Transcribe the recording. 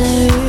misery